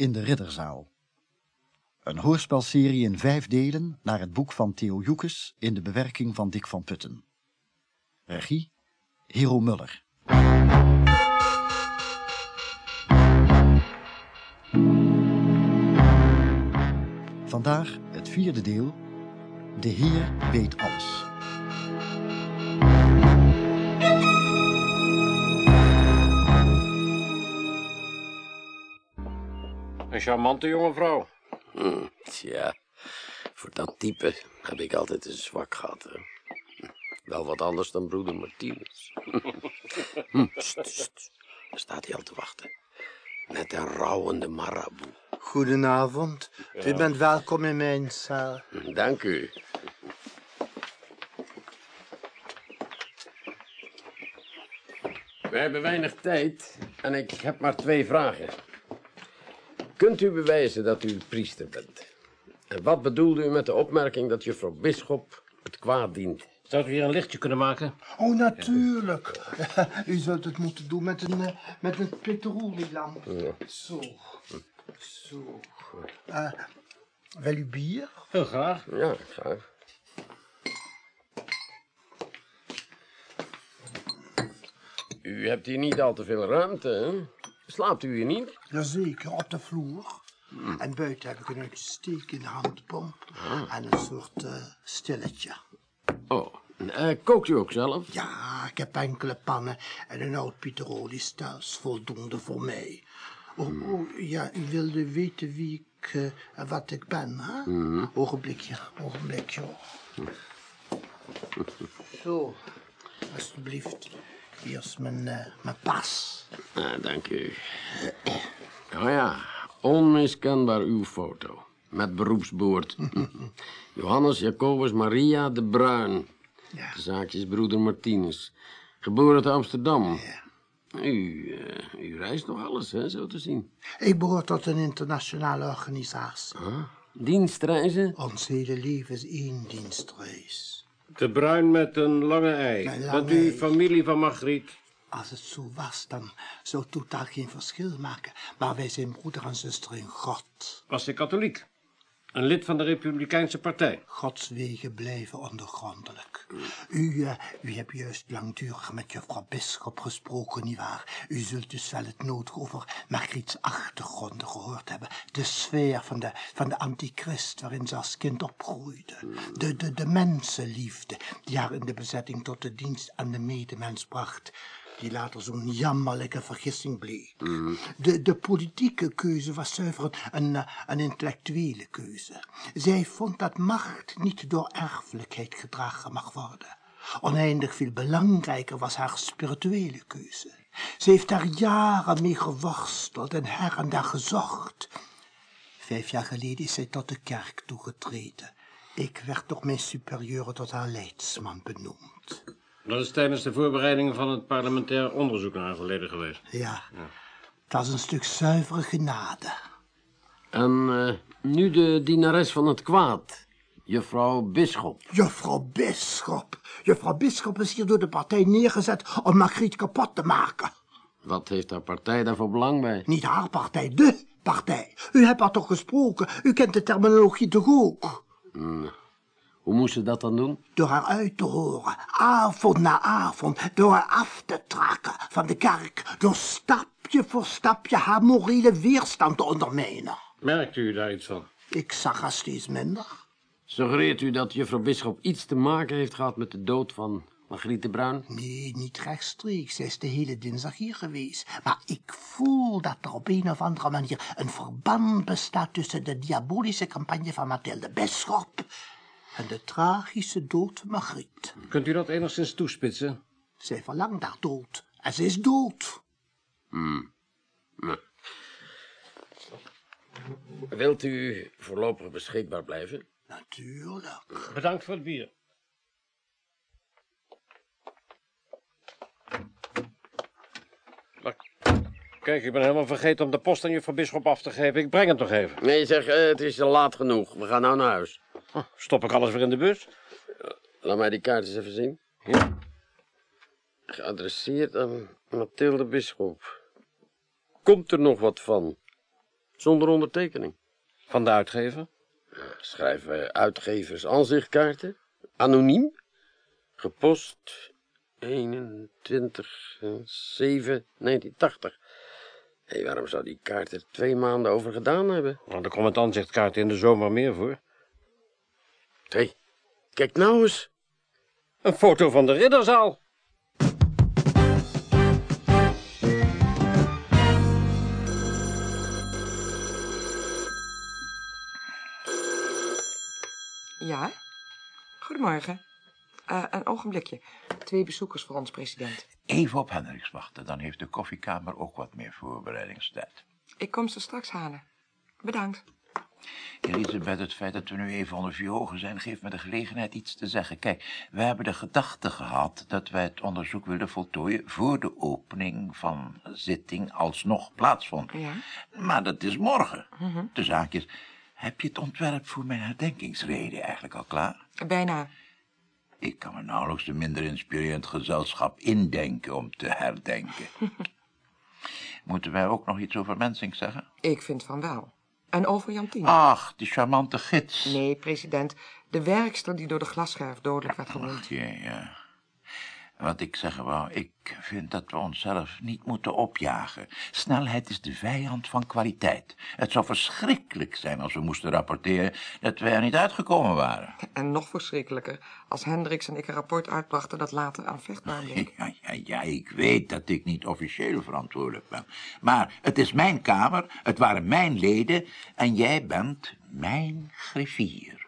in de Ridderzaal. Een hoorspelserie in vijf delen naar het boek van Theo Joekes in de bewerking van Dick van Putten. Regie Hero Muller. Vandaag het vierde deel. De Heer weet alles. Een charmante jonge vrouw. Hm, tja, voor dat type heb ik altijd een zwak gehad. Hè. Wel wat anders dan broeder Martinez. hm, st, st. Daar staat hij al te wachten. Net een rouwende maraboe. Goedenavond. U bent welkom in mijn zaal. Dank u. We hebben weinig tijd en ik heb maar twee vragen. Kunt u bewijzen dat u priester bent? En wat bedoelde u met de opmerking dat juffrouw Bisschop het kwaad dient? Zou u hier een lichtje kunnen maken? Oh, natuurlijk. U zult het moeten doen met een, eh, met een petroleumlamp. Zo. Zo. Eh, wil u bier? Heel graag. Ja, graag. U hebt hier niet al te veel ruimte, hè? Slaapt u hier niet? Jazeker, op de vloer. En buiten heb ik een uitstekende handpomp. En een soort eh, stilletje. Oh, eh, kookt u ook zelf? Ja, ik heb enkele pannen en een oud pieteroliestels. Voldoende voor mij. Oh, oh, ja, u wilde weten wie ik eh, wat ik ben, hè? Ogenblikje, ogenblikje. Zo, alsjeblieft. Hier is mijn, eh, mijn pas. Ah, dank u. Oh ja, onmiskenbaar uw foto. Met beroepsboord. Johannes Jacobus Maria de Bruin. Ja. De zaakjes broeder Martinez. Geboren te Amsterdam. U, eh, u reist nog alles, hè, zo te zien. Ik behoor tot een internationale organisatie. Huh? Dienstreizen? Ons hele leven is één dienstreis. De bruin met een lange ei. Een lange Bent u familie van Margriet? Als het zo was, dan zou het totaal geen verschil maken. Maar wij zijn broeder en zuster in God. Was hij katholiek? Een lid van de Republikeinse Partij? Gods wegen blijven ondergrondelijk. U, eh, u hebt juist langdurig met juffrouw Bisschop gesproken, nietwaar? U zult dus wel het nodige over Margriets achtergronden gehoord hebben. De sfeer van de, van de antichrist waarin ze als kind opgroeide. De, de, de mensenliefde die haar in de bezetting tot de dienst aan de medemens bracht die later zo'n jammerlijke vergissing bleek. De, de politieke keuze was zuiver een, eh, een intellectuele keuze. Zij vond dat macht niet door erfelijkheid gedragen mag worden. Oneindig veel belangrijker was haar spirituele keuze. Ze heeft daar jaren mee geworsteld en her en daar gezocht. Vijf jaar geleden is zij tot de kerk toegetreden. Ik werd door mijn superieuren tot haar leidsman benoemd. Dat is tijdens de voorbereidingen van het parlementair onderzoek naar verleden geweest. Ja, dat is een stuk zuivere genade. En eh, nu de dienares van het kwaad. Juffrouw Bisschop. Juffrouw Bisschop. Juffrouw Bisschop is hier door de partij neergezet om Margriet kapot te maken. Wat heeft haar partij daarvoor belang bij? Niet haar partij, de partij. U hebt haar toch gesproken? U kent de terminologie toch ook? Hoe moest ze dat dan doen? Door haar uit te horen, avond na avond, door haar af te trakken van de kerk, door stapje voor stapje haar morele weerstand te ondermijnen. Merkt u daar iets van? Ik zag haar steeds minder. Suggereert u dat juffrouw Bisschop iets te maken heeft gehad met de dood van Margriet de Bruin? Nee, niet rechtstreeks. Zij is de hele dinsdag hier geweest. Maar ik voel dat er op een of andere manier een verband bestaat tussen de diabolische campagne van Mathilde Bisschop en de tragische dood van Margriet. Kunt u dat enigszins toespitsen? Zij verlangt naar dood. En ze is dood. Wilt u voorlopig beschikbaar blijven? Natuurlijk. Bedankt voor het bier. Maar, Kijk, ik ben helemaal vergeten om de post aan juffrouw Bisschop af te geven. Ik breng het nog even. Nee, zeg, eh, het is laat genoeg. We gaan nou naar huis. Stop ik alles weer in de bus? Laat mij die kaart eens even zien. Ja. Geadresseerd aan Mathilde Bisschop. Komt er nog wat van? Zonder ondertekening. Van de uitgever? Schrijven uitgevers aanzichtkaarten. Anoniem. Gepost 21 eh, 7 1980. Hé, waarom zou die kaart er twee maanden over gedaan hebben? Nou, daar komt het aanzichtkaart in de zomer meer voor. Hé, kijk nou eens. Een foto van de ridderzaal. Ja? Goedemorgen. Eh, een ogenblikje. Twee bezoekers voor ons, president. Even op Hendricks wachten, dan heeft de koffiekamer ook wat meer voorbereidingstijd. Ik kom ze straks halen. Bedankt. Elisabeth, het feit dat we nu even onder vier ogen zijn, geeft me de gelegenheid iets te zeggen. Kijk, we hebben de gedachte gehad dat wij het onderzoek wilden voltooien voor de opening van zitting alsnog plaatsvond. Ja. Maar dat is morgen. De zaak is, heb je het ontwerp voor mijn herdenkingsrede eigenlijk al klaar? Bijna. Ik kan me nauwelijks een minder inspirerend gezelschap indenken om te herdenken. Moeten wij ook nog iets over Mensing zeggen? Ik vind van wel. En over Jantien? Ach, die charmante gids. Nee, president. De werkster die door de glasscherf dodelijk werd gewond. Ach, ja, ja. Wat ik zeggen wou, ik vind dat we onszelf niet moeten opjagen. Snelheid is de vijand van kwaliteit. Het zou verschrikkelijk zijn als we moesten rapporteren dat wij er niet uitgekomen waren. En nog verschrikkelijker, als Hendricks en ik een rapport uitbrachten dat later aanvechtbaar bleek. Ja, ja, ja, ik weet dat ik niet officieel verantwoordelijk ben. Maar het is mijn kamer, het waren mijn leden en jij bent mijn griffier.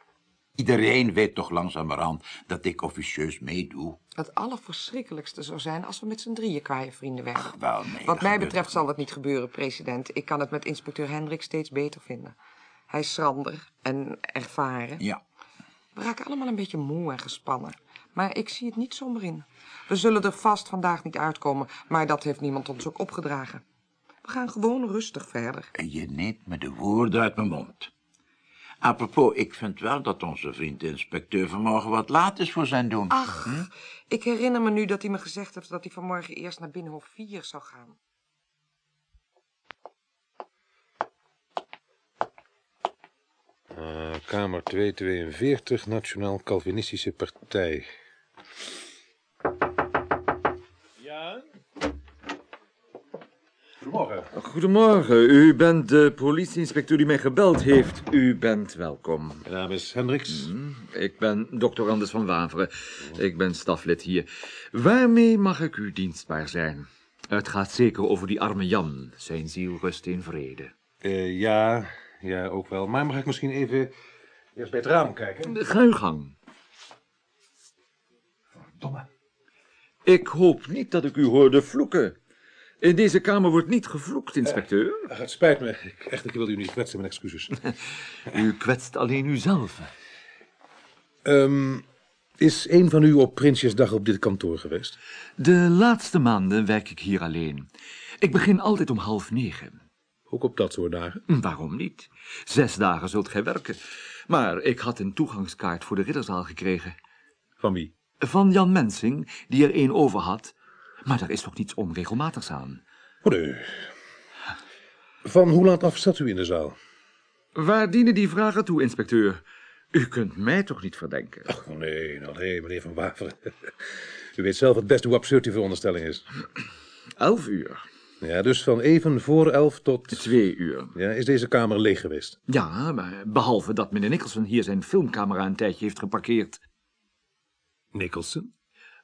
Iedereen weet toch langzamerhand dat ik officieus meedoe. Het allerverschrikkelijkste zou zijn als we met z'n drieën kwaaie vrienden werden. Wel, nee, Wat mij betreft zal dat niet gebeuren, president. Ik kan het met inspecteur Hendricks steeds beter vinden. Hij is schrander en ervaren. Ja, We raken allemaal een beetje moe en gespannen. Maar ik zie het niet somber in. We zullen er vast vandaag niet uitkomen, maar dat heeft niemand ons ook opgedragen. We gaan gewoon rustig verder. en je neemt me de woorden uit mijn mond. Apropos, ik vind wel dat onze vriend de inspecteur vanmorgen wat laat is voor zijn doen. Ach, ik herinner me nu dat hij me gezegd heeft dat hij vanmorgen eerst naar Binnenhof 4 zou gaan. Eh, kamer 242, Nationaal Calvinistische Partij. Ja? Goedemorgen. Goedemorgen, u bent de politieinspecteur die mij gebeld heeft. U bent welkom. Mijn naam is Hendricks. Ik ben dokter Anders van Waveren. Ik ben staflid hier. Waarmee mag ik u dienstbaar zijn? Het gaat zeker over die arme Jan. Zijn ziel rust in vrede. Eh, ja, ja, ook wel. Maar mag ik misschien even eerst bij het raam kijken? Ga uw gang. Domme. Ik hoop niet dat ik u hoorde vloeken. In deze kamer wordt niet gevloekt, inspecteur. Ach, het spijt me. Ik, echt, ik wilde u niet kwetsen, mijn excuses. U kwetst alleen uzelf. Ehm, is een van u op Prinsjesdag op dit kantoor geweest? De laatste maanden werk ik hier alleen. Ik begin altijd om half negen. Ook op dat soort dagen? Waarom niet? Zes dagen zult gij werken. Maar ik had een toegangskaart voor de ridderzaal gekregen. Van wie? Van Jan Mensing, die er één over had. Maar daar is toch niets onregelmatigs aan? Oh, nee. Van hoe laat af staat u in de zaal? Waar dienen die vragen toe, inspecteur? U kunt mij toch niet verdenken? Oh, nee, nou, nee, meneer Van Waveren. U weet zelf het best hoe absurd die veronderstelling is. Elf uur. Ja, dus van even voor elf tot... Twee uur. Ja, is deze kamer leeg geweest? Ja, maar behalve dat meneer Nicholson hier zijn filmcamera een tijdje heeft geparkeerd. Nicholson?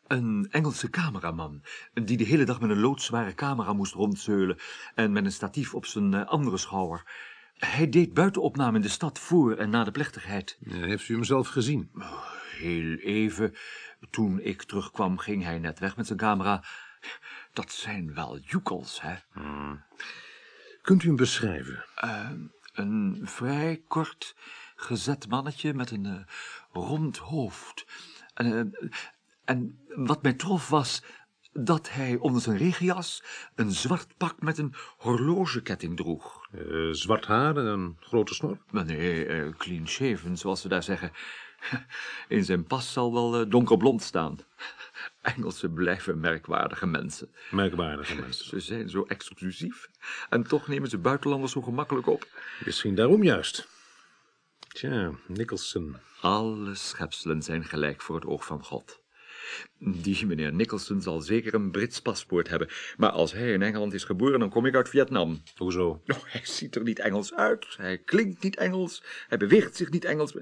Een Engelse cameraman, die de hele dag met een loodzware camera moest rondzeulen en met een statief op zijn eh, andere schouder. Hij deed buitenopname in de stad voor en na de plechtigheid. Heeft u hem zelf gezien? Heel even. Toen ik terugkwam, ging hij net weg met zijn camera. Dat zijn wel joekels, hè? Kunt u hem beschrijven? Een vrij kort, gezet mannetje met een eh, rond hoofd. Eh, en wat mij trof was dat hij onder zijn regenjas een zwart pak met een horlogeketting droeg. Eh, zwart haar en een grote snor? Nee, eh, clean shaven, zoals ze daar zeggen. In zijn pas zal wel eh, donkerblond staan. Engelsen blijven merkwaardige mensen. Merkwaardige mensen. Ze zijn zo exclusief. En toch nemen ze buitenlanders zo gemakkelijk op. Misschien daarom juist. Tja, Nicholson. Alle schepselen zijn gelijk voor het oog van God. Die meneer Nicholson zal zeker een Brits paspoort hebben. Maar als hij in Engeland is geboren, dan kom ik uit Vietnam. Hoezo? Oh, hij ziet er niet Engels uit. Hij klinkt niet Engels. Hij beweegt zich niet Engels.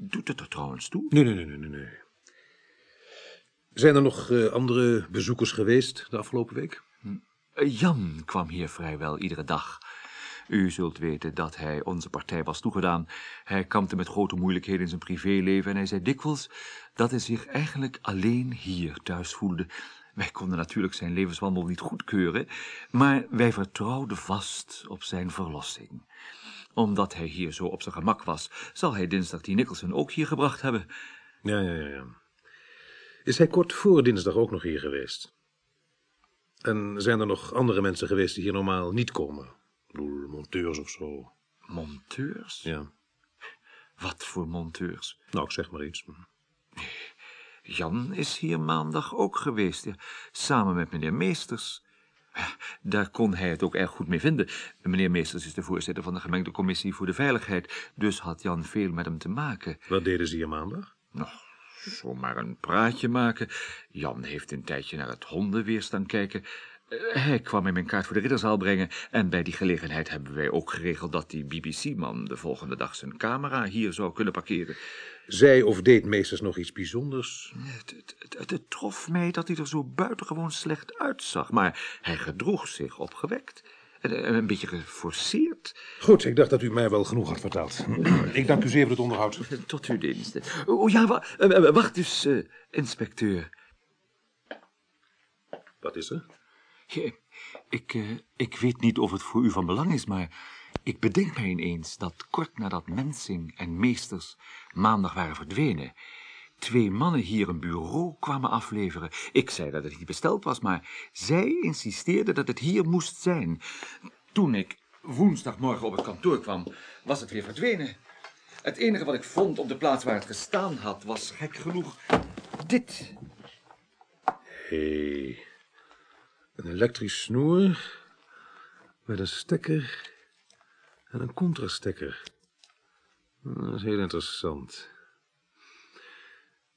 Doet het er trouwens toe? Nee, nee, nee, nee, nee. Zijn er nog eh, andere bezoekers geweest de afgelopen week? Eh, Jan kwam hier vrijwel iedere dag. U zult weten dat hij onze partij was toegedaan. Hij kampte met grote moeilijkheden in zijn privéleven en hij zei dikwijls dat hij zich eigenlijk alleen hier thuis voelde. Wij konden natuurlijk zijn levenswandel niet goedkeuren, maar wij vertrouwden vast op zijn verlossing. Omdat hij hier zo op zijn gemak was, zal hij dinsdag die Nicholson ook hier gebracht hebben. Ja, ja, ja. Is hij kort voor dinsdag ook nog hier geweest? En zijn er nog andere mensen geweest die hier normaal niet komen? Bedoel, monteurs of zo. Monteurs? Ja. Wat voor monteurs? Nou, ik zeg maar iets. Jan is hier maandag ook geweest, ja, samen met meneer Meesters. Daar kon hij het ook erg goed mee vinden. Meneer Meesters is de voorzitter van de gemengde commissie voor de veiligheid, dus had Jan veel met hem te maken. Wat deden ze hier maandag? Nou, zomaar een praatje maken. Jan heeft een tijdje naar het hondenweer staan kijken. Eh, Hij kwam in mijn kaart voor de ridderzaal brengen en bij die gelegenheid hebben wij ook geregeld dat die BBC-man de volgende dag zijn camera hier zou kunnen parkeren. Zij of deed meesters nog iets bijzonders? Het, het, het, het trof mij dat hij er zo buitengewoon slecht uitzag, maar hij gedroeg zich opgewekt. En, en een beetje geforceerd. Goed, ik dacht dat u mij wel genoeg had verteld. ik dank u zeer voor het onderhoud. Tot uw diensten. Oh ja, eh, eh, wacht dus, eh, inspecteur. Wat is er? Ik, eh, ik weet niet of het voor u van belang is, maar ik bedenk mij ineens dat kort nadat Mensing en Meesters maandag waren verdwenen, twee mannen hier een bureau kwamen afleveren. Ik zei dat het niet besteld was, maar zij insisteerden dat het hier moest zijn. Toen ik woensdagmorgen op het kantoor kwam, was het weer verdwenen. Het enige wat ik vond op de plaats waar het gestaan had, was gek genoeg dit. Hé. Hey. Een elektrisch snoer met een stekker en een contrastekker. Dat is heel interessant.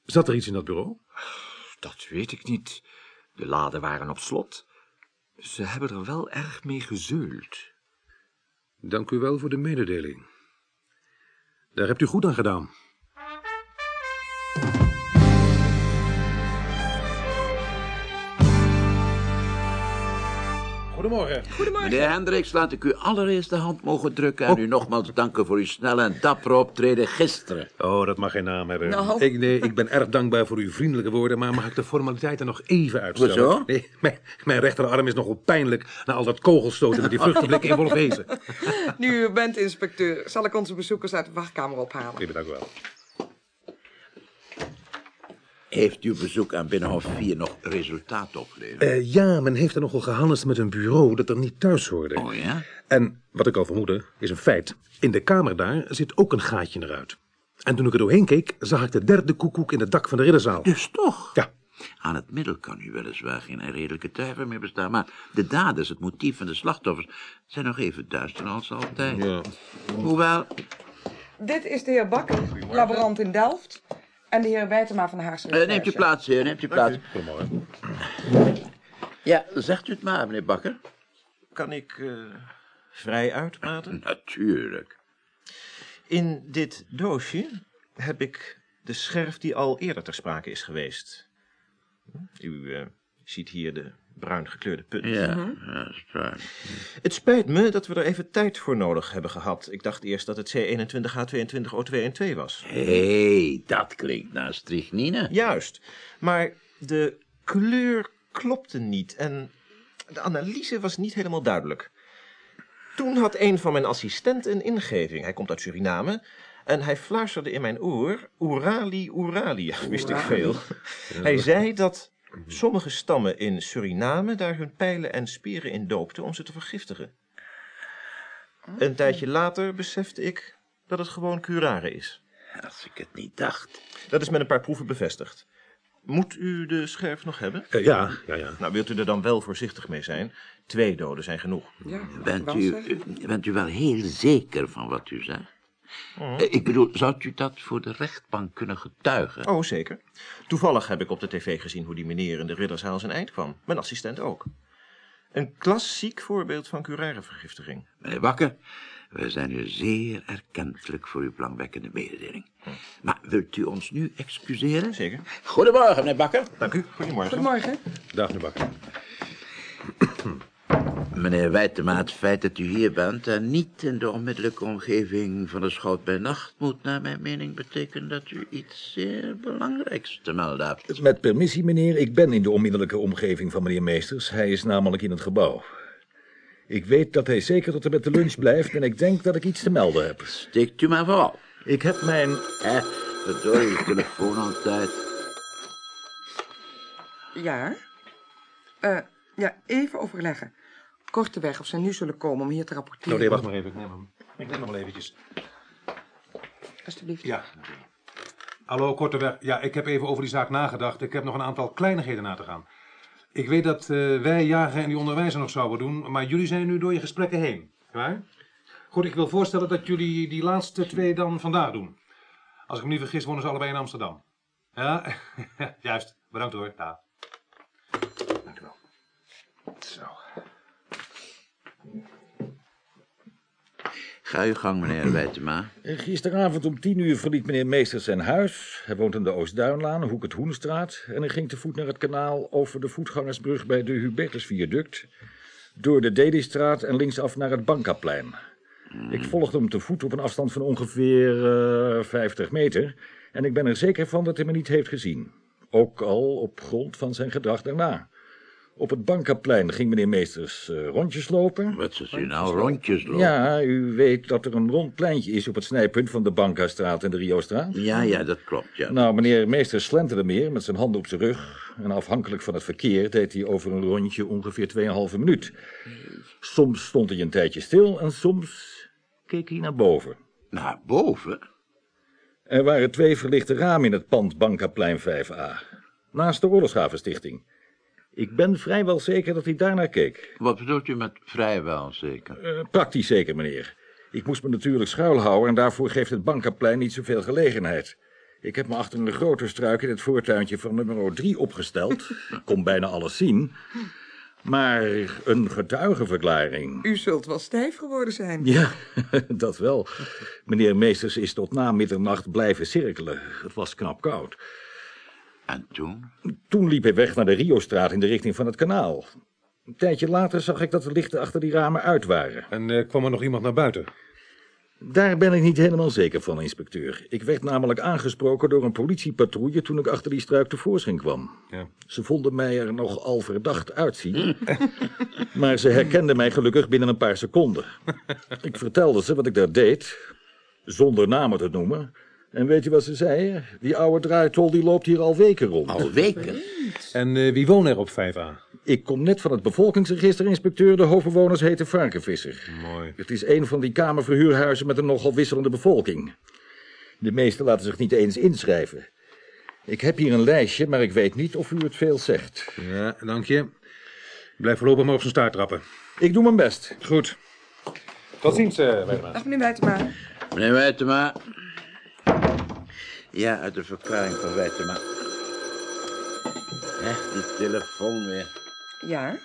Zat er iets in dat bureau? Dat weet ik niet. De laden waren op slot. Ze hebben er wel erg mee gezeuld. Dank u wel voor de mededeling. Daar hebt u goed aan gedaan. Goedemorgen. Meneer Hendricks, laat ik u allereerst de hand mogen drukken... en u nogmaals danken voor uw snelle en dappere optreden gisteren. Oh, dat mag geen naam hebben. Nou. Ik, nee, ik ben erg dankbaar voor uw vriendelijke woorden, maar mag ik de formaliteiten nog even uitstellen? Hoezo? Nee, mijn, mijn rechterarm is nogal pijnlijk na al dat kogelstoten met die vruchtenblikken in Wolfhezen. Nu u bent inspecteur, zal ik onze bezoekers uit de wachtkamer ophalen. Ik bedank u wel. Heeft uw bezoek aan Binnenhof 4 nog resultaat opgeleverd? Eh, ja, men heeft er nogal gehandeld met een bureau dat er niet thuis hoorde. Oh ja? En wat ik al vermoedde, is een feit. In de kamer daar zit ook een gaatje eruit. En toen ik er doorheen keek, zag ik de derde koekoek in het dak van de ridderzaal. Dus toch? Ja, Aan het middel kan nu weliswaar geen redelijke twijfel meer bestaan... maar de daders, het motief van de slachtoffers... zijn nog even duister als altijd. ja. Hoewel, Dit is de heer Bakker, laborant in Delft. En de heer Wijtema van Haarse eh, neemt u plaats, heer, neemt u plaats. Goedemorgen. Ja, zegt u het maar, meneer Bakker. Kan ik eh, vrij uitpraten? Natuurlijk. In dit doosje heb ik de scherf die al eerder ter sprake is geweest. U eh, ziet hier de bruin gekleurde punt. Ja, ja, dat is waar. Het spijt me dat we er even tijd voor nodig hebben gehad. Ik dacht eerst dat het C21H22O212 was. Hé, hey, dat klinkt naar strychnine. Juist, maar de kleur klopte niet en de analyse was niet helemaal duidelijk. Toen had een van mijn assistenten een ingeving. Hij komt uit Suriname en hij fluisterde in mijn oor... Oerali, Oerali, Ja, wist ik veel. Hij zei dat sommige stammen in Suriname daar hun pijlen en speren in doopten om ze te vergiftigen. Een tijdje later besefte ik dat het gewoon curare is. Als ik het niet dacht. Dat is met een paar proeven bevestigd. Moet u de scherf nog hebben? Eh, ja, ja, ja. Nou, wilt u er dan wel voorzichtig mee zijn? Twee doden zijn genoeg. Ja, Bent u, bent u wel heel zeker van wat u zegt? Eh, Ik bedoel, zou u dat voor de rechtbank kunnen getuigen? Oh, zeker. Toevallig heb ik op de tv gezien hoe die meneer in de ridderzaal zijn eind kwam. Mijn assistent ook. Een klassiek voorbeeld van curare-vergiftiging. Meneer Bakker, wij zijn u zeer erkentelijk voor uw belangwekkende mededeling. Maar wilt u ons nu excuseren? Zeker. Goedemorgen, meneer Bakker. Dank u. Goedemorgen. Goedemorgen. Dag, meneer Bakker. Meneer Wijtema, het feit dat u hier bent en niet in de onmiddellijke omgeving van de schout bij nacht moet naar mijn mening betekenen dat u iets zeer belangrijks te melden hebt. Met permissie, meneer, ik ben in de onmiddellijke omgeving van meneer Meesters. Hij is namelijk in het gebouw. Ik weet dat hij zeker tot en met de lunch blijft en ik denk dat ik iets te melden heb. Steekt u maar vooral. Ik heb mijn... Hé, verdorie, telefoon altijd. Ja? Eh, ja, even overleggen. Korteweg of zij nu zullen komen om hier te rapporteren. Nou, nee, wacht maar even. Ik neem hem. Ik neem hem wel eventjes. Alsjeblieft. Ja. Hallo, Korteweg. Ja, ik heb even over die zaak nagedacht. Ik heb nog een aantal kleinigheden na te gaan. Ik weet dat eh, wij jagen en die onderwijzer nog zouden doen, maar jullie zijn nu door je gesprekken heen. Waar? Goed, ik wil voorstellen dat jullie die laatste twee dan vandaag doen. Als ik me niet vergis, wonen ze allebei in Amsterdam. Ja, juist. Bedankt hoor. Ja. Dank u wel. Zo. Ga uw gang, meneer Wijtema. Gisteravond om tien uur verliet meneer Meesters zijn huis. Hij woont in de Oostduinlaan, hoek het Hoenstraat. En hij ging te voet naar het kanaal over de voetgangersbrug bij de Hubertusviaduct. Door de Dedistraat en linksaf naar het Bankaplein. Ik volgde hem te voet op een afstand van ongeveer eh 50 meter. En ik ben er zeker van dat hij me niet heeft gezien. Ook al op grond van zijn gedrag daarna. Op het Bankaplein ging meneer Meesters eh, rondjes lopen. Wat zit u nou rondjes lopen? Ja, u weet dat er een rond pleintje is op het snijpunt van de Bankastraat en de Riostraat. Ja, ja, dat klopt, ja. Nou, meneer Meester slenterde meer met zijn handen op zijn rug. En afhankelijk van het verkeer deed hij over een rondje ongeveer 2,5 minuut. Soms stond hij een tijdje stil en soms keek hij naar boven. Naar boven? Er waren twee verlichte ramen in het pand Bankaplein 5a. Naast de Oorlogshavenstichting. Ik ben vrijwel zeker dat hij daarnaar keek. Wat bedoelt u met vrijwel zeker? Eh, praktisch zeker, meneer. Ik moest me natuurlijk schuilhouden en daarvoor geeft het Bankaplein niet zoveel gelegenheid. Ik heb me achter een grote struik in het voortuintje van nummer 3 opgesteld. Ik kon bijna alles zien. Maar een getuigenverklaring. U zult wel stijf geworden zijn. Ja, dat wel. Meneer Meesters is tot na middernacht blijven cirkelen. Het was knap koud. En toen? Toen liep hij weg naar de Riostraat in de richting van het kanaal. Een tijdje later zag ik dat de lichten achter die ramen uit waren. En eh, kwam er nog iemand naar buiten? Daar ben ik niet helemaal zeker van, inspecteur. Ik werd namelijk aangesproken door een politiepatrouille toen ik achter die struik tevoorschijn kwam. Ja. Ze vonden mij er nogal verdacht uitzien, maar ze herkenden mij gelukkig binnen een paar seconden. Ik vertelde ze wat ik daar deed, zonder namen te noemen. En weet je wat ze zeiden? Die oude draaitol die loopt hier al weken rond. Al weken? En eh, wie woont er op 5a? Ik kom net van het bevolkingsregister, inspecteur. De hoofdbewoners heten Varkenvisser. Mooi. Het is een van die kamerverhuurhuizen met een nogal wisselende bevolking. De meesten laten zich niet eens inschrijven. Ik heb hier een lijstje, maar ik weet niet of u het veel zegt. Ja, dank je. Blijf voorlopig maar op zijn staart trappen. Ik doe mijn best. Goed. Tot ziens, eh Wijtema. Dag meneer Wijtema. Meneer Wijtema. Ja, uit de verklaring van Wijtema. Hè, die telefoon weer. Ja?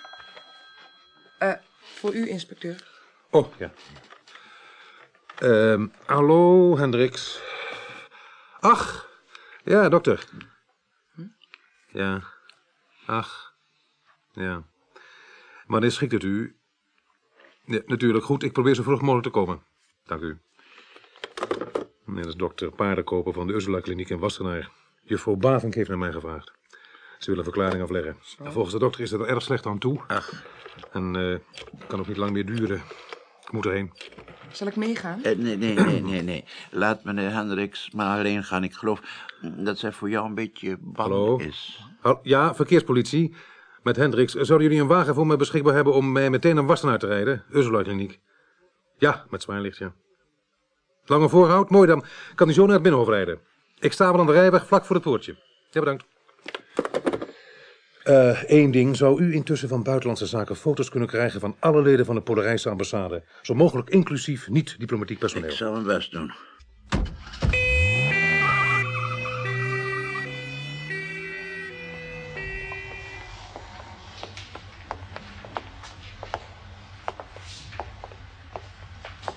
Eh, voor u, inspecteur. Oh, ja. Ehm, hallo, Hendricks. Ach, ja, dokter. Ja, ach, ja. Wanneer schikt het u? Ja, natuurlijk, goed. Ik probeer zo vroeg mogelijk te komen. Dank u. Nee, dat is dokter Paardenkoper van de Ursula Kliniek in Wassenaar. Juffrouw Bavink heeft naar mij gevraagd. Ze wil een verklaring afleggen. En volgens de dokter is het er erg slecht aan toe. Ach, En eh, het kan ook niet lang meer duren. Ik moet erheen. Zal ik meegaan? eh, nee, nee, nee, nee, nee. Laat meneer Hendricks maar alleen gaan. Ik geloof dat zij voor jou een beetje bang Hallo? is. Hal- Ja, verkeerspolitie. Met Hendricks. Zouden jullie een wagen voor mij beschikbaar hebben om mij meteen naar Wassenaar te rijden? Ursula Kliniek. Ja, met zwaarlicht, ja. Lange voorhoud, mooi dan. Kan u zo naar het Binnenhof rijden. Ik sta wel aan de rijweg vlak voor het poortje. Ja, bedankt. Eén ding. Zou u intussen van Buitenlandse Zaken foto's kunnen krijgen van alle leden van de Polarijse ambassade? Zo mogelijk inclusief niet-diplomatiek personeel. Ik zal mijn best doen.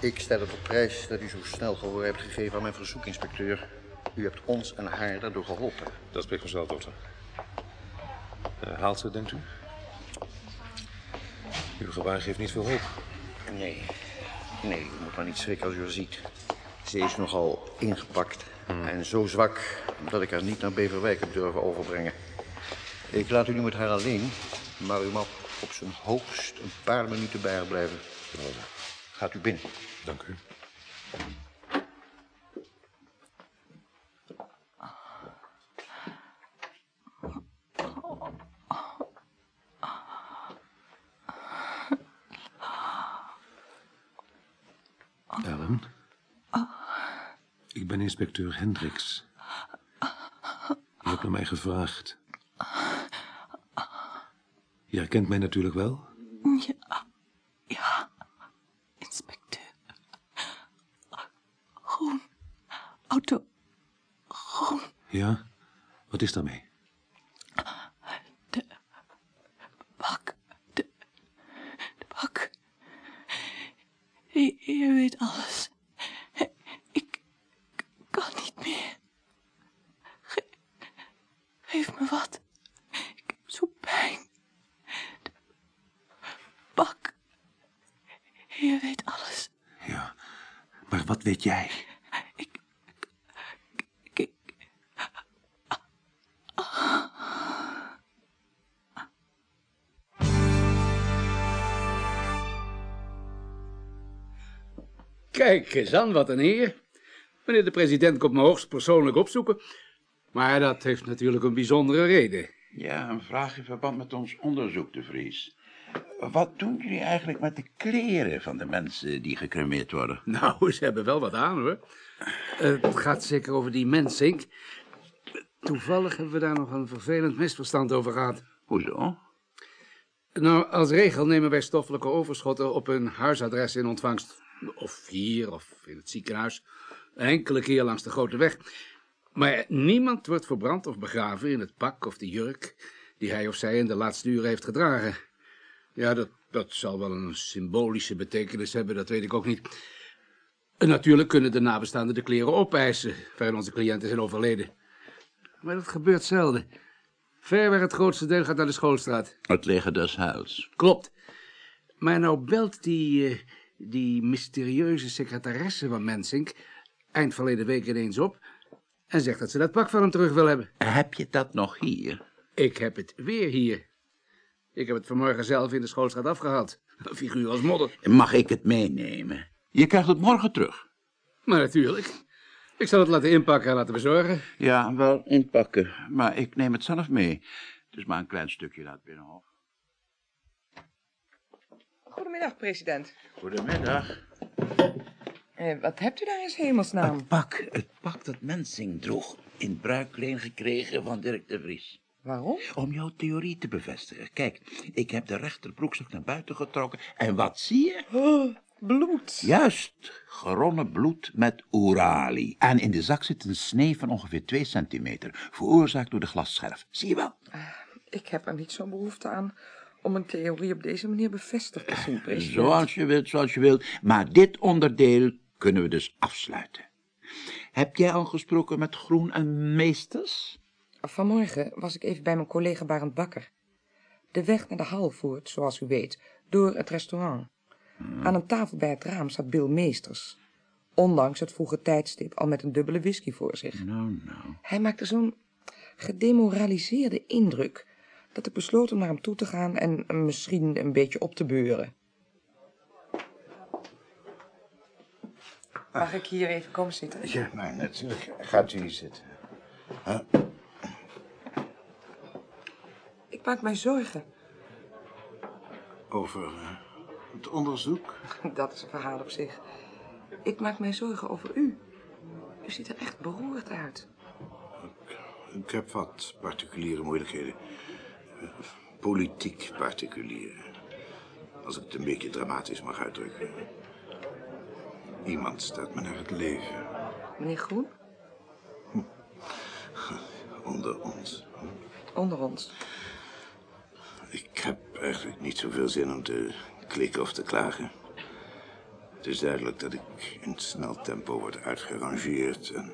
Ik stel het op prijs dat u zo snel gehoor hebt gegeven aan mijn verzoek, inspecteur. U hebt ons en haar daardoor geholpen. Dat spreekt vanzelf, dokter. Eh, haalt ze, denkt u? Uw gebaar geeft niet veel hoop. Nee, nee, u moet maar niet schrikken als u haar ziet. Ze is nogal ingepakt en zo zwak dat ik haar niet naar Beverwijk heb durven overbrengen. Ik laat u nu met haar alleen, maar u mag op zijn hoogst een paar minuten bij haar blijven. Gaat u binnen. Dank u. Ellen? Ik ben inspecteur Hendricks. Je hebt naar mij gevraagd. Je herkent mij natuurlijk wel? Ja, inspecteur. Groen, auto, groen, Ja? Wat is daarmee? de bak, de, de bak. Je, weet alles. Ik kan niet meer. Ge- geef me wat. Ik heb zo pijn. De bak. Je weet alles. Ja, maar wat weet jij? Kijk eens aan, wat een eer. Meneer de president komt me hoogst persoonlijk opzoeken. Maar dat heeft natuurlijk een bijzondere reden. Ja, een vraag in verband met ons onderzoek, de Vries. Wat doen jullie eigenlijk met de kleren van de mensen die gecremeerd worden? Nou, ze hebben wel wat aan, hoor. Eh, het gaat zeker over die mensink. Toevallig hebben we daar nog een vervelend misverstand over gehad. Hoezo? Nou, als regel nemen wij stoffelijke overschotten op een huisadres in ontvangst. Of hier, of in het ziekenhuis. Enkele keer langs de grote weg. Maar niemand wordt verbrand of begraven in het pak of de jurk... die hij of zij in de laatste uren heeft gedragen. Ja, dat, dat zal wel een symbolische betekenis hebben, dat weet ik ook niet. En natuurlijk kunnen de nabestaanden de kleren opeisen... waarin onze cliënten zijn overleden. Maar dat gebeurt zelden. Verweg het grootste deel gaat naar de schoolstraat. Het leger des huils. Klopt. Maar nou belt die, eh, die mysterieuze secretaresse van Mensink... eind verleden week ineens op... en zegt dat ze dat pak van hem terug wil hebben. Heb je dat nog hier? Ik heb het weer hier. Ik heb het vanmorgen zelf in de schoolstraat afgehaald. Een figuur als modder. Mag ik het meenemen? Je krijgt het morgen terug. Maar natuurlijk. Ik zal het laten inpakken en laten bezorgen. Ja, wel inpakken, maar ik neem het zelf mee. Het is maar een klein stukje naar het binnenhof. Goedemiddag, president. Goedemiddag. Eh, wat hebt u daar in hemelsnaam? Het pak, het pak dat Mensing droeg, in bruikleen gekregen van Dirk de Vries. Waarom? Om jouw theorie te bevestigen. Kijk, ik heb de rechterbroekzak naar buiten getrokken en wat zie je? Oh, bloed. Juist, geronnen bloed met urali. En in de zak zit een snee van ongeveer 2 centimeter, veroorzaakt door de glasscherf. Zie je wel? Ik heb er niet zo'n behoefte aan om een theorie op deze manier bevestigd te zien, president. Zoals je wilt, zoals je wilt. Maar dit onderdeel kunnen we dus afsluiten. Heb jij al gesproken met Groen en Meesters? Vanmorgen was ik even bij mijn collega Barend Bakker. De weg naar de hal voert, zoals u weet, door het restaurant. Aan een tafel bij het raam staat Bill Meesters. Ondanks het vroege tijdstip al met een dubbele whisky voor zich. Nou, nou. Hij maakte zo'n gedemoraliseerde indruk... dat ik besloot om naar hem toe te gaan en hem misschien een beetje op te beuren. Mag ik hier even komen zitten? Ja, maar natuurlijk. Gaat u hier zitten. Ik maak mij zorgen. Over eh, het onderzoek? Dat is een verhaal op zich. Ik maak mij zorgen over u. U ziet er echt beroerd uit. Ik heb wat particuliere moeilijkheden. Politiek particulier. Als ik het een beetje dramatisch mag uitdrukken. Iemand staat me naar het leven. Meneer Groen, Onder ons. onder ons. Ik heb eigenlijk niet zoveel zin om te klikken of te klagen. Het is duidelijk dat ik in snel tempo word uitgerangeerd. En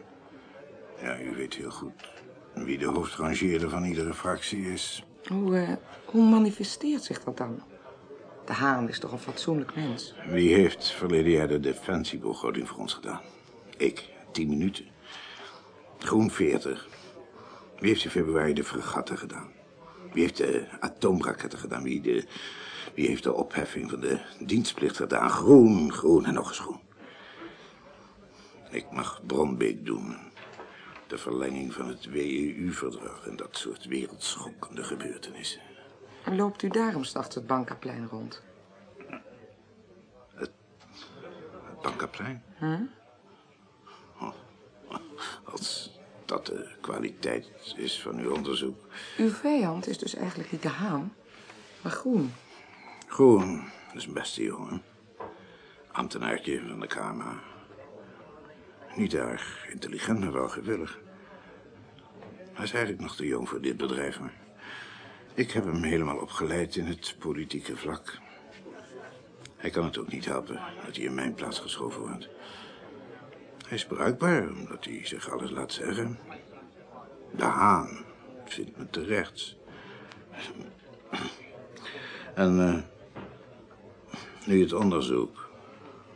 ja, u weet heel goed wie de hoofdrangeerder van iedere fractie is. Hoe, eh, hoe manifesteert zich dat dan? De Haan is toch een fatsoenlijk mens? Wie heeft verleden jaar de defensiebegroting voor ons gedaan? Ik, tien minuten. Groen 40. Wie heeft in februari de fregatten gedaan? Wie heeft de atoomraketten gedaan? Wie, de, wie heeft de opheffing van de dienstplicht gedaan? Groen, groen en nog eens groen. Ik mag Bronbeek doen. De verlenging van het WEU-verdrag en dat soort wereldschokkende gebeurtenissen. En loopt u daarom s'nachts het Bankaplein rond? Het Bankaplein? Hm? Als dat de kwaliteit is van uw onderzoek. Uw vijand is dus eigenlijk niet de Haan, maar Groen. Groen is een beste jongen. Ambtenaartje van de Kamer. Niet erg intelligent, maar wel gewillig. Hij is eigenlijk nog te jong voor dit bedrijf, maar... Ik heb hem helemaal opgeleid in het politieke vlak. Hij kan het ook niet helpen dat hij in mijn plaats geschoven wordt. Hij is bruikbaar, omdat hij zich alles laat zeggen. De Haan vindt me terecht. En eh, nu het onderzoek.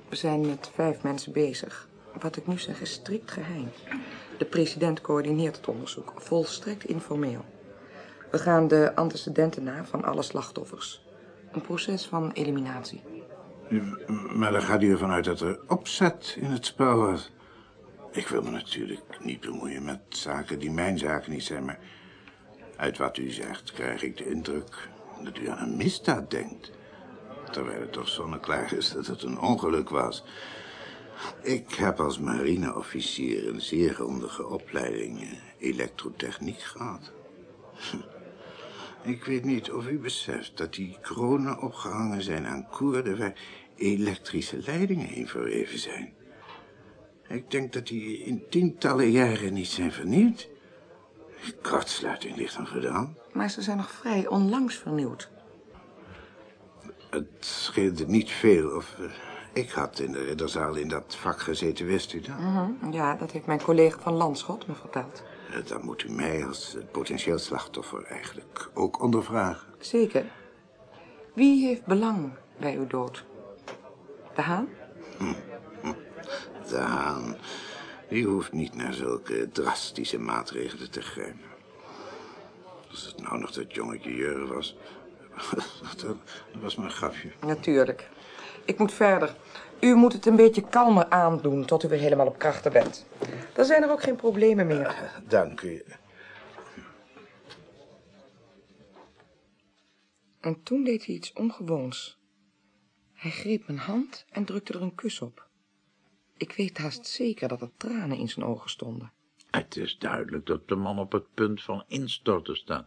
We zijn met vijf mensen bezig. Wat ik nu zeg is strikt geheim. De president coördineert het onderzoek, volstrekt informeel. We gaan de antecedenten na van alle slachtoffers. Een proces van eliminatie. Maar dan gaat u ervan uit dat er opzet in het spel was. Ik wil me natuurlijk niet bemoeien met zaken die mijn zaken niet zijn, maar uit wat u zegt krijg ik de indruk dat u aan een misdaad denkt. Terwijl het toch zonneklaar is dat het een ongeluk was. Ik heb als marineofficier een zeer grondige opleiding eh, elektrotechniek gehad. Ik weet niet of u beseft dat die kronen opgehangen zijn aan koerden waar elektrische leidingen in verweven zijn. Ik denk dat die in tientallen jaren niet zijn vernieuwd. Kortsluiting ligt dan gedaan. Maar ze zijn nog vrij onlangs vernieuwd. Het scheelde niet veel of... eh, ik had in de ridderzaal in dat vak gezeten, wist u dat? Mhm, Ja, dat heeft mijn collega van Landschot me verteld. Eh, Dan moet u mij als potentieel slachtoffer eigenlijk ook ondervragen. Zeker. Wie heeft belang bij uw dood? De Haan? De Haan, die hoeft niet naar zulke drastische maatregelen te grijpen. Als het nou nog dat jongetje Jurre was... dat, dat was maar een grapje. Natuurlijk. Ik moet verder. U moet het een beetje kalmer aandoen tot u weer helemaal op krachten bent. Dan zijn er ook geen problemen meer. Dank u. En toen deed hij iets ongewoons. Hij greep mijn hand en drukte er een kus op. Ik weet haast zeker dat er tranen in zijn ogen stonden. Het is duidelijk dat de man op het punt van instorten staat.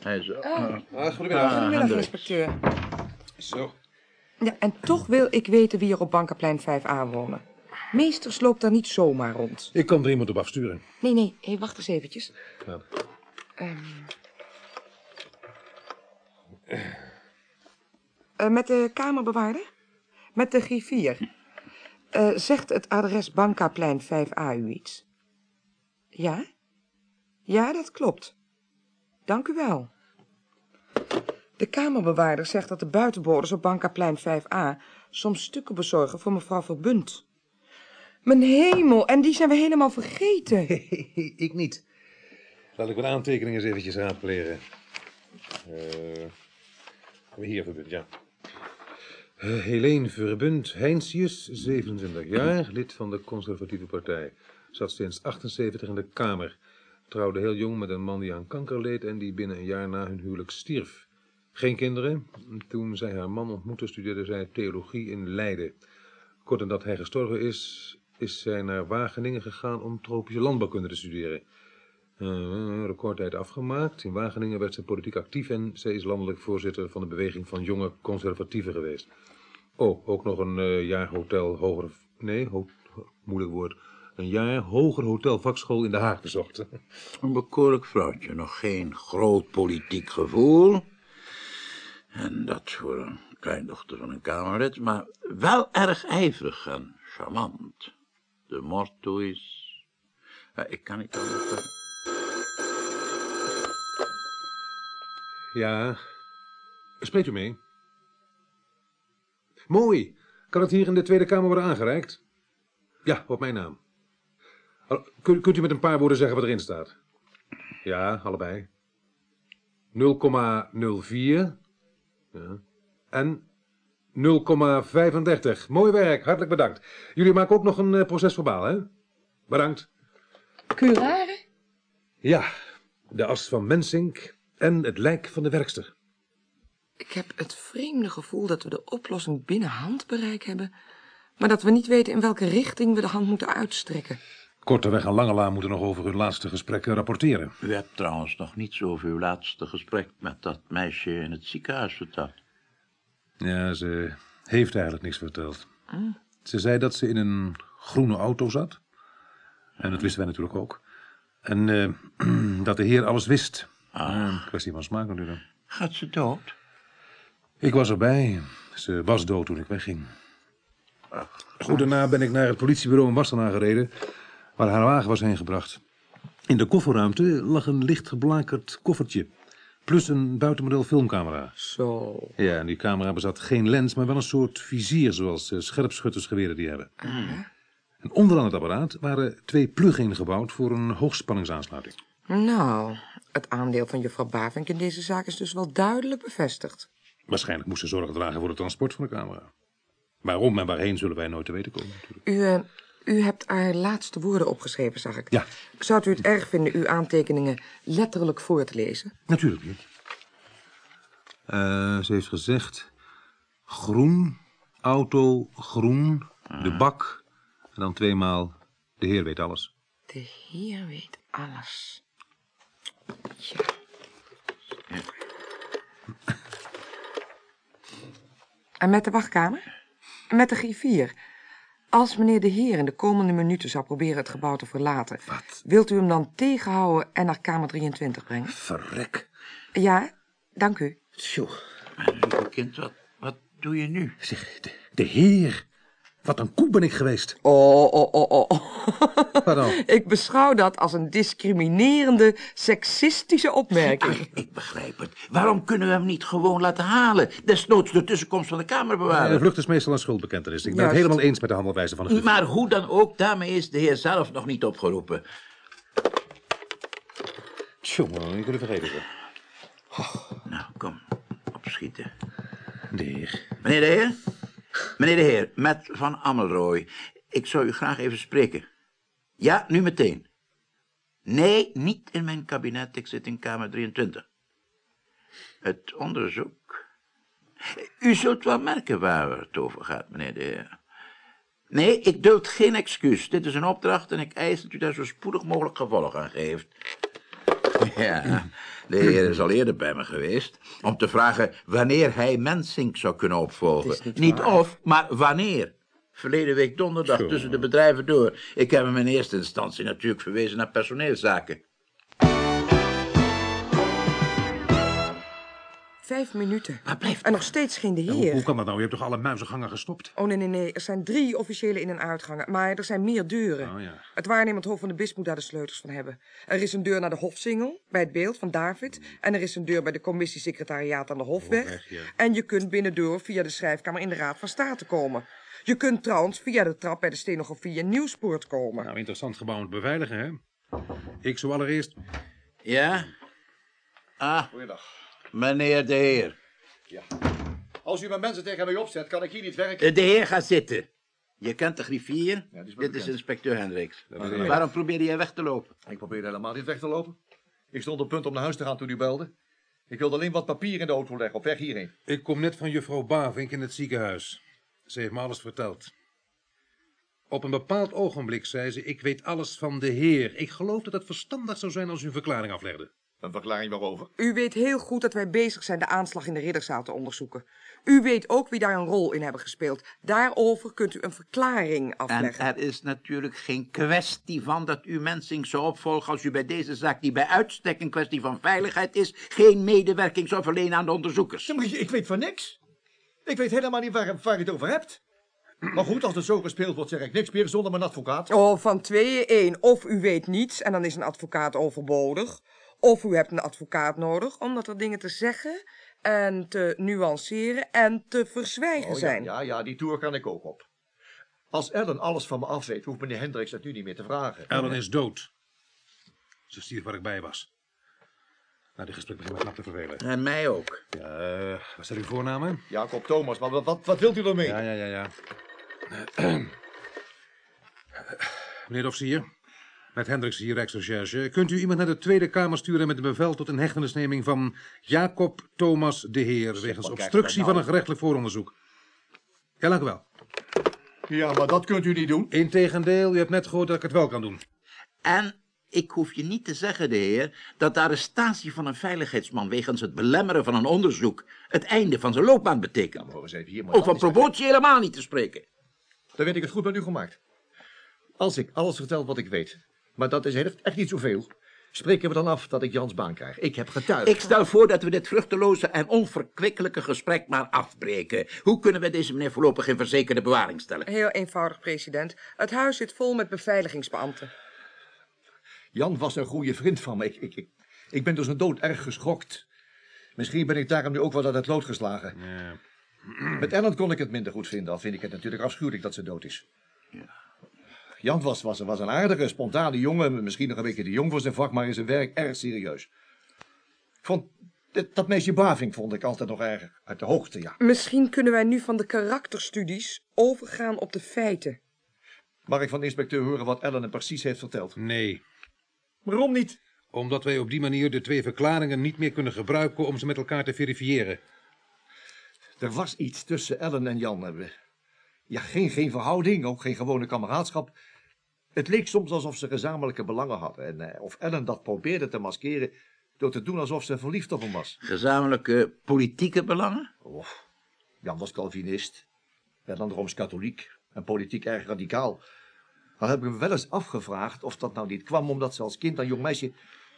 Hij is... Ah. Ah, Goedemiddag, Hendricks. inspecteur. Zo. Ja, en toch wil ik weten wie er op Bankenplein 5a wonen. Meesters loopt daar niet zomaar rond. Ik kan er iemand op afsturen. Nee, nee, hé, wacht eens eventjes. Ja. Ehm. Eh, met de kamerbewaarder? Met de griffier? Eh, zegt het adres Bankaplein 5a u iets? Ja? Ja, dat klopt. Dank u wel. De kamerbewaarder zegt dat de buitenborders op Bankaplein 5a soms stukken bezorgen voor mevrouw Verbunt. Mijn hemel, en die zijn we helemaal vergeten. ik niet. Laat ik mijn aantekeningen eens eventjes raadplegen. Eh hier Verbunt, ja. Eh, Helene Verbunt Heinsius, 27 jaar, lid van de conservatieve partij. Zat sinds 78 in de Kamer. Trouwde heel jong met een man die aan kanker leed en die binnen een jaar na hun huwelijk stierf. Geen kinderen. Toen zij haar man ontmoette studeerde zij theologie in Leiden. Kort nadat hij gestorven is, is zij naar Wageningen gegaan om tropische landbouwkunde te studeren. Uh, recordtijd afgemaakt. In Wageningen werd zij politiek actief en zij is landelijk voorzitter van de beweging van jonge conservatieven geweest. Oh, ook nog een eh, jaar hotel hoger... Nee, moeilijk woord. Een jaar hoger hotel vakschool in Den Haag bezocht. Een bekoorlijk vrouwtje, nog geen groot politiek gevoel. En dat voor een kleindochter van een Kamerlid, maar wel erg ijverig en charmant. De motto is... Ja, ik kan niet anders. Ja. Spreekt u mee? Mooi. Kan het hier in de Tweede Kamer worden aangereikt? Ja, op mijn naam. Kunt u met een paar woorden zeggen wat erin staat? Ja, allebei. 0,04. Ja. En 0,35. Mooi werk, hartelijk bedankt. Jullie maken ook nog een eh, procesverbaal, hè? Bedankt. Curare? Ja, de as van Mensink en het lijk van de werkster. Ik heb het vreemde gevoel dat we de oplossing binnen handbereik hebben, maar dat we niet weten in welke richting we de hand moeten uitstrekken. Korteweg en Langela moeten nog over hun laatste gesprekken rapporteren. U hebt trouwens nog niets over uw laatste gesprek met dat meisje in het ziekenhuis verteld. Ja, ze heeft eigenlijk niks verteld. Ze zei dat ze in een groene auto zat. En dat wisten wij natuurlijk ook. En eh, dat de heer alles wist. Een kwestie van smaak natuurlijk. Gaat ze dood? Ik was erbij. Ze was dood toen ik wegging. Goed daarna ben ik naar het politiebureau in Wassenaar gereden... waar haar wagen was heen gebracht. In de kofferruimte lag een licht geblakerd koffertje... plus een buitenmodel filmcamera. Zo. Ja, en die camera bezat geen lens, maar wel een soort vizier... zoals eh, scherpschuttersgeweren die hebben. En onderaan het apparaat waren twee plug-in gebouwd... voor een hoogspanningsaansluiting. Nou, het aandeel van juffrouw Bavink in deze zaak is dus wel duidelijk bevestigd. Waarschijnlijk moest ze zorg dragen voor het transport van de camera. Waarom en waarheen zullen wij nooit te weten komen natuurlijk. U, eh, u hebt haar laatste woorden opgeschreven, zag ik. Ja. Zou u het erg vinden uw aantekeningen letterlijk voor te lezen? Natuurlijk niet. Eh, ze heeft gezegd... groen, auto, groen, de bak... en dan tweemaal... de heer weet alles. De heer weet alles. En met de wachtkamer? En met de griffier? Als meneer de heer in de komende minuten zou proberen het gebouw te verlaten... wilt u hem dan tegenhouden en naar kamer 23 brengen? Verrek. Ja, dank u. Tjoh, mijn lieve kind, wat, wat doe je nu? Zeg, de, de heer. Wat een koe ben ik geweest. Oh, oh, oh, oh. oh. Dan? Ik beschouw dat als een discriminerende, seksistische opmerking. Ach, ik begrijp het. Waarom kunnen we hem niet gewoon laten halen? Desnoods de tussenkomst van de Eh, de kamerbewaarder. vlucht is meestal een schuldbekentenis. Ik ben het helemaal eens met de handelwijze van de griffier. Maar hoe dan ook, daarmee is de heer zelf nog niet opgeroepen. Tjonge, ik wil het vergeten. zeg. Nou, kom, opschieten. De heer. Meneer de heer? Meneer de heer, met Van Amelrooy. Ik zou u graag even spreken. Ja, nu meteen. Nee, niet in mijn kabinet. Ik zit in kamer 23. Het onderzoek. U zult wel merken waar het over gaat, meneer de heer. Nee, ik duld geen excuus. Dit is een opdracht en ik eis dat u daar zo spoedig mogelijk gevolg aan geeft. Ja, de heer is al eerder bij me geweest om te vragen wanneer hij Mensink zou kunnen opvolgen. Niet of, maar wanneer. Verleden week donderdag Zo. tussen de bedrijven door. Ik heb hem in eerste instantie natuurlijk verwezen naar personeelszaken. Vijf minuten. Waar blijft En nog steeds geen de Hoe, hoe heer. kan dat nou? Je hebt toch alle muizengangen gestopt? Oh, nee, nee, nee. Er zijn drie officiële in- en uitgangen. Maar er zijn meer deuren. Oh ja. Het waarnemend hof van de bis moet daar de sleutels van hebben. Er is een deur naar de hofsingel, bij het beeld van David. En er is een deur bij de commissiesecretariaat aan de Hofweg. Hofweg, ja. En je kunt binnendoor via de schrijfkamer in de Raad van State komen. Je kunt trouwens via de trap bij de stenografie in Nieuwspoort komen. Nou, interessant gebouw om te beveiligen, hè? Ik zou allereerst... Ja? Ah, Goeiedag. Meneer de heer. Als u mijn mensen tegen mij opzet, kan ik hier niet werken. De heer gaat zitten. Je kent de griffier? Ja, Dit is inspecteur Hendricks. Waarom probeerde jij weg te lopen? Ik probeerde helemaal niet weg te lopen. Ik stond op punt om naar huis te gaan toen u belde. Ik wilde alleen wat papier in de auto leggen, op weg hierheen. Ik kom net van juffrouw Bavink in het ziekenhuis. Ze heeft me alles verteld. Op een bepaald ogenblik zei ze, ik weet alles van de heer. Ik geloof dat het verstandig zou zijn als u een verklaring aflegde. Een verklaring waarover? U weet heel goed dat wij bezig zijn de aanslag in de ridderzaal te onderzoeken. U weet ook wie daar een rol in hebben gespeeld. Daarover kunt u een verklaring En afleggen. er is natuurlijk geen kwestie van dat u Mensing zou opvolgen als u bij deze zaak, die bij uitstek een kwestie van veiligheid is, geen medewerking zou verlenen aan de onderzoekers. Ik weet van niks. Ik weet helemaal niet waar, waar je het over hebt. Maar goed, als het zo gespeeld wordt, zeg ik niks meer zonder mijn advocaat. Oh, van tweeën één. Of u weet niets en dan is een advocaat overbodig. Of u hebt een advocaat nodig omdat er dingen te zeggen en te nuanceren en te verzwijgen Oh, ja, zijn. ja, ja, die tour kan ik ook op. Als Ellen alles van me af weet, hoeft meneer Hendricks het nu niet meer te vragen. Ellen is dood. Ze stierf waar ik bij was. Nou, dit gesprek begint me knap te vervelen. En mij ook. Ja, eh, wat zijn uw voornamen? Jacob Thomas, maar wat, wat, wat wilt u ermee? Ja, ja, ja, ja. Meneer de officier, met Hendricks hier, Rijksrecherche. Kunt u iemand naar de Tweede Kamer sturen met een bevel tot een hechtenisneming van Jacob Thomas de Heer... wegens obstructie u van nou? een gerechtelijk vooronderzoek? Ja, dank u wel. Ja, maar dat kunt u niet doen. Integendeel, u hebt net gehoord dat ik het wel kan doen. En ik hoef je niet te zeggen, de heer, dat de arrestatie van een veiligheidsman wegens het belemmeren van een onderzoek het einde van zijn loopbaan betekent. Eens even hier, maar Of dat van promotie helemaal niet te spreken. Dan weet ik het goed met u gemaakt. Als ik alles vertel wat ik weet, maar dat is echt, echt niet zoveel, spreken we dan af dat ik Jans baan krijg. Ik heb getuigd. Ik stel voor dat we dit vruchteloze en onverkwikkelijke gesprek maar afbreken. Hoe kunnen we deze meneer voorlopig in verzekerde bewaring stellen? Heel eenvoudig, president. Het huis zit vol met beveiligingsbeambten. Jan was een goede vriend van me. Ik, ik, ik, ik ben door zijn dood erg geschokt. Misschien ben ik daarom nu ook wel uit het lood geslagen. Met Ellen kon ik het minder goed vinden. Al vind ik het natuurlijk afschuwelijk dat ze dood is. Jan was, was, was een aardige, spontane jongen. Misschien nog een beetje te jong voor zijn vak, maar in zijn werk erg serieus. Ik vond, dat, dat meisje Baving vond ik altijd nog erg uit de hoogte, ja. Misschien kunnen wij nu van de karakterstudies overgaan op de feiten. Mag ik van de inspecteur horen wat Ellen hem precies heeft verteld? Nee. Waarom niet? Omdat wij op die manier de twee verklaringen niet meer kunnen gebruiken om ze met elkaar te verifiëren. Er was iets tussen Ellen en Jan. Ja, geen, geen verhouding, ook geen gewone kameraadschap. Het leek soms alsof ze gezamenlijke belangen hadden. En eh, of Ellen dat probeerde te maskeren door te doen alsof ze verliefd op hem was. Gezamenlijke politieke belangen? Oh, Jan was Calvinist, Ellen Rooms-Katholiek en politiek erg radicaal. Al heb ik me wel eens afgevraagd of dat nou niet kwam omdat ze als kind en jong meisje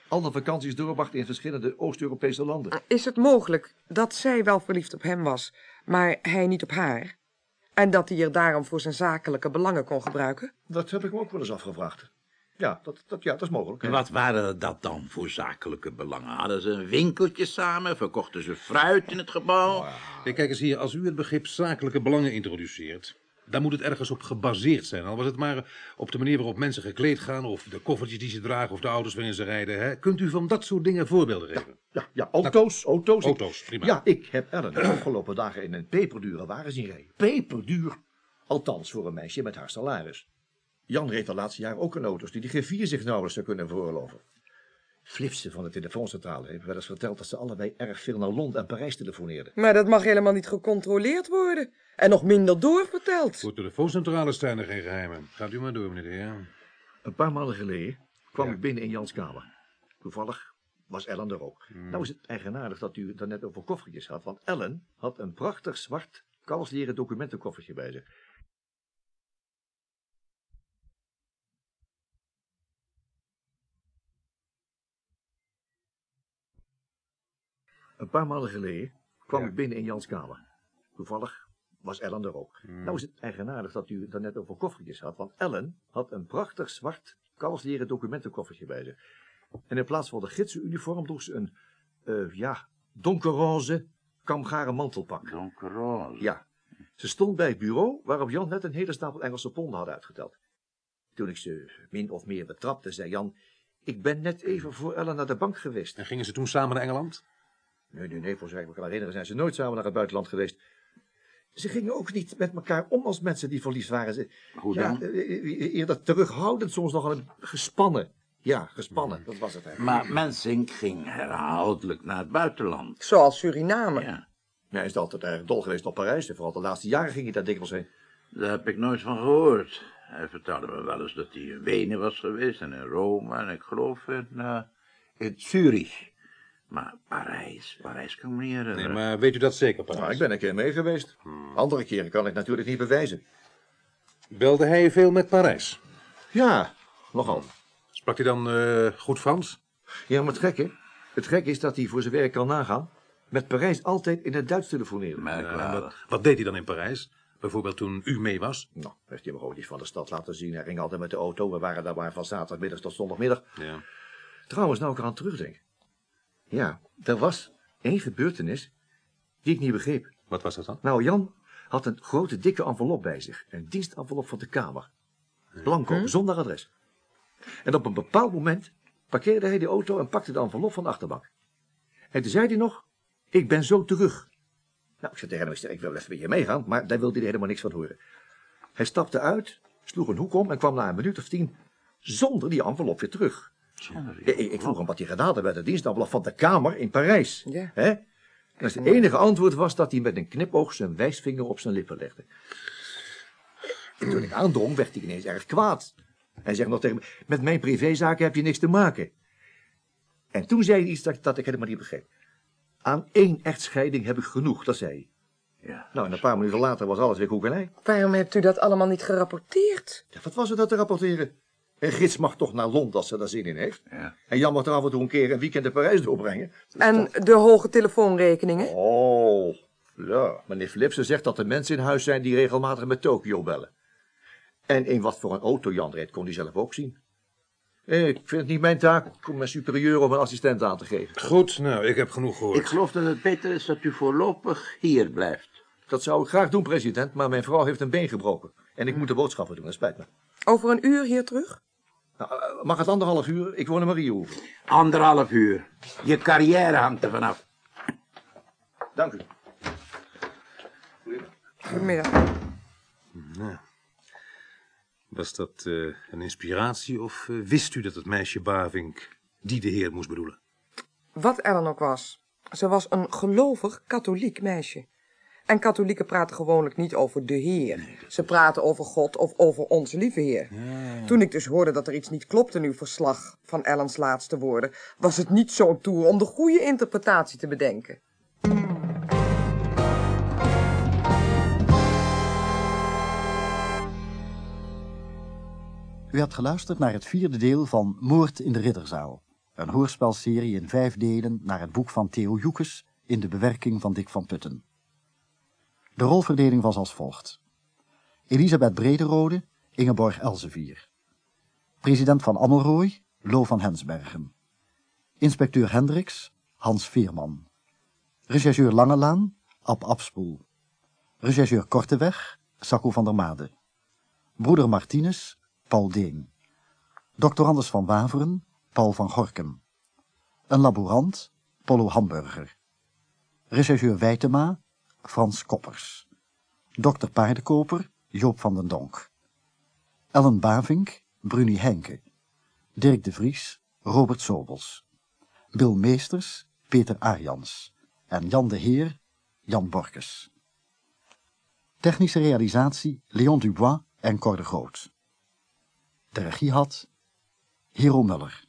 alle vakanties doorbracht in verschillende Oost-Europese landen. Is het mogelijk dat zij wel verliefd op hem was, maar hij niet op haar? En dat hij er daarom voor zijn zakelijke belangen kon gebruiken? Dat heb ik me ook wel eens afgevraagd. Ja, dat, dat, ja, dat is mogelijk. En wat waren dat dan voor zakelijke belangen? Hadden ze een winkeltje samen? Verkochten ze fruit in het gebouw? Kijk, kijk eens hier, als u het begrip zakelijke belangen introduceert, dan moet het ergens op gebaseerd zijn. Al was het maar op de manier waarop mensen gekleed gaan, of de koffertjes die ze dragen, of de auto's waarin ze rijden. Hè? Kunt u van dat soort dingen voorbeelden geven? Ja, ja auto's, auto's. Auto's, prima. Ja, ik heb Ellen de afgelopen dagen in een peperdure wagen zien rijden. Peperduur. Althans, voor een meisje met haar salaris. Jan reed de laatste jaren ook in auto's die de griffier zich nauwelijks zou kunnen veroorloven. Flipsen van de telefooncentrale heeft wel eens verteld dat ze allebei erg veel naar Londen en Parijs telefoneerden. Maar dat mag helemaal niet gecontroleerd worden. En nog minder doorverteld. Voor telefooncentrales zijn er geen geheimen. Gaat u maar door, meneer de Heer. Een paar maanden geleden kwam ik binnen in Jans kamer. Toevallig was Ellen er ook. Nou is het eigenaardig dat u het daarnet over koffertjes had, want Ellen had een prachtig zwart kalfsleren documentenkoffertje bij zich. Een paar maanden geleden kwam ik binnen in Jans kamer. Toevallig was Ellen er ook. Nou is het eigenaardig dat u het daarnet over koffertjes had, want Ellen had een prachtig zwart kalfsleren documentenkoffertje bij zich. En in plaats van de gidsenuniform droeg ze een, eh, ja, donkerroze kamgaren mantelpak. Donkerroze? Ja. Ze stond bij het bureau waarop Jan net een hele stapel Engelse ponden had uitgeteld. Toen ik ze min of meer betrapte, zei Jan, ik ben net even voor Ellen naar de bank geweest. En gingen ze toen samen naar Engeland? Nee, nee, nee, voor zover ik me kan herinneren zijn ze nooit samen naar het buitenland geweest. Ze gingen ook niet met elkaar om als mensen die verliefd waren. Ze, Hoe ja, dan? eh, eh, Eerder terughoudend, soms nog een gespannen. Ja, gespannen, dat was het eigenlijk. Maar Mensink ging herhaaldelijk naar het buitenland. Zoals Suriname. Ja, Ja, hij is altijd erg dol geweest op Parijs. En vooral de laatste jaren ging hij daar dikwijls heen. daar heb ik nooit van gehoord. Hij vertelde me wel eens dat hij in Wenen was geweest en in Rome en ik geloof in, eh, in Zurich. Maar Parijs, Parijs kan ik me niet herinneren. Nee, maar weet u dat zeker, Parijs? Nou, ik ben een keer mee geweest. Andere keren kan ik natuurlijk niet bewijzen. Belde hij veel met Parijs? Ja, nogal. Sprak hij dan eh, goed Frans? Ja, maar het gekke, het gekke is dat hij voor zijn werk kan nagaan. Met Parijs altijd in het Duits telefoneren. Ja, wat, wat deed hij dan in Parijs? Bijvoorbeeld toen u mee was? Nou, heeft hij me gewoon iets van de stad laten zien. Hij ging altijd met de auto. We waren daar maar van zaterdagmiddag tot zondagmiddag. Ja. Trouwens, nou ik eraan terugdenk. Ja, er was één gebeurtenis die ik niet begreep. Wat was dat dan? Nou, Jan had een grote dikke envelop bij zich. Een dienstenvelop van de Kamer. Blanco, zonder adres. En op een bepaald moment parkeerde hij de auto en pakte de envelop van de achterbank. En toen zei hij nog, ik ben zo terug. Nou, ik zei tegen hem, ik wil even met je meegaan, maar daar wilde hij helemaal niks van horen. Hij stapte uit, sloeg een hoek om en kwam na een minuut of tien zonder die envelop weer terug. Ik, ik vroeg hem wat hij gedaan had bij de dienstenvelop van de Kamer in Parijs. Ja. Hè? En het enige antwoord was dat hij met een knipoog zijn wijsvinger op zijn lippen legde. En toen ik aandrong, werd hij ineens erg kwaad. Hij zegt nog tegen me, met mijn privézaken heb je niks te maken. En toen zei hij iets dat, dat ik helemaal niet begreep. Aan één echtscheiding heb ik genoeg, dat zei hij. Ja. Nou, en een paar minuten later was alles weer koekenij. Waarom hebt u dat allemaal niet gerapporteerd? Ja, wat was er dat te rapporteren? Een gids mag toch naar Londen als ze daar zin in heeft. Ja. En Jan mag er af en toe een keer een weekend in Parijs doorbrengen. En de hoge telefoonrekeningen? Oh, ja. Meneer Flipsen zegt dat er mensen in huis zijn die regelmatig met Tokio bellen. En in wat voor een auto Jan reed, kon hij zelf ook zien. Ik vind het niet mijn taak om mijn superieur of mijn assistent aan te geven. Goed, nou, ik heb genoeg gehoord. Ik geloof dat het beter is dat u voorlopig hier blijft. Dat zou ik graag doen, president, maar mijn vrouw heeft een been gebroken. En ik moet de boodschappen doen, dat spijt me. Over een uur hier terug? Nou, eh, mag het anderhalf uur? Ik woon in Mariehoeven. Anderhalf uur. Je carrière hangt er vanaf. Dank u. Goedemiddag. Nou, was dat eh, een inspiratie of eh, wist u dat het meisje Bavink die de heer moest bedoelen? Wat er dan ook was. Ze was een gelovig katholiek meisje. En katholieken praten gewoonlijk niet over de Heer. Ze praten over God of over onze lieve Heer. Toen ik dus hoorde dat er iets niet klopte in uw verslag van Ellens laatste woorden, was het niet zo'n toer om de goede interpretatie te bedenken. U hebt geluisterd naar het vierde deel van Moord in de Ridderzaal. Een hoorspelserie in vijf delen naar het boek van Theo Joekes in de bewerking van Dick van Putten. De rolverdeling was als volgt. Elisabeth Brederode, Ingeborg Elsevier. President van Ammelrooy, Lo van Hensbergen. Inspecteur Hendricks, Hans Veerman. Rechercheur Langelaan, Ab Abspoel. Rechercheur Korteweg, Sacco van der Made. Broeder Martinez, Paul Deen. Doctorandus van Waveren, Paul van Gorkum. Een laborant, Pollo Hamburger. Rechercheur Wijtema, Frans Koppers. Dokter Paardenkoper, Joop van den Donk. Ellen Bavink, Bruni Henke. Dirk de Vries, Robert Sobels. Bill Meesters, Peter Arjans. En Jan de Heer, Jan Borkes. Technische realisatie Leon Dubois en Cor de Groot. De regie had Hero Muller.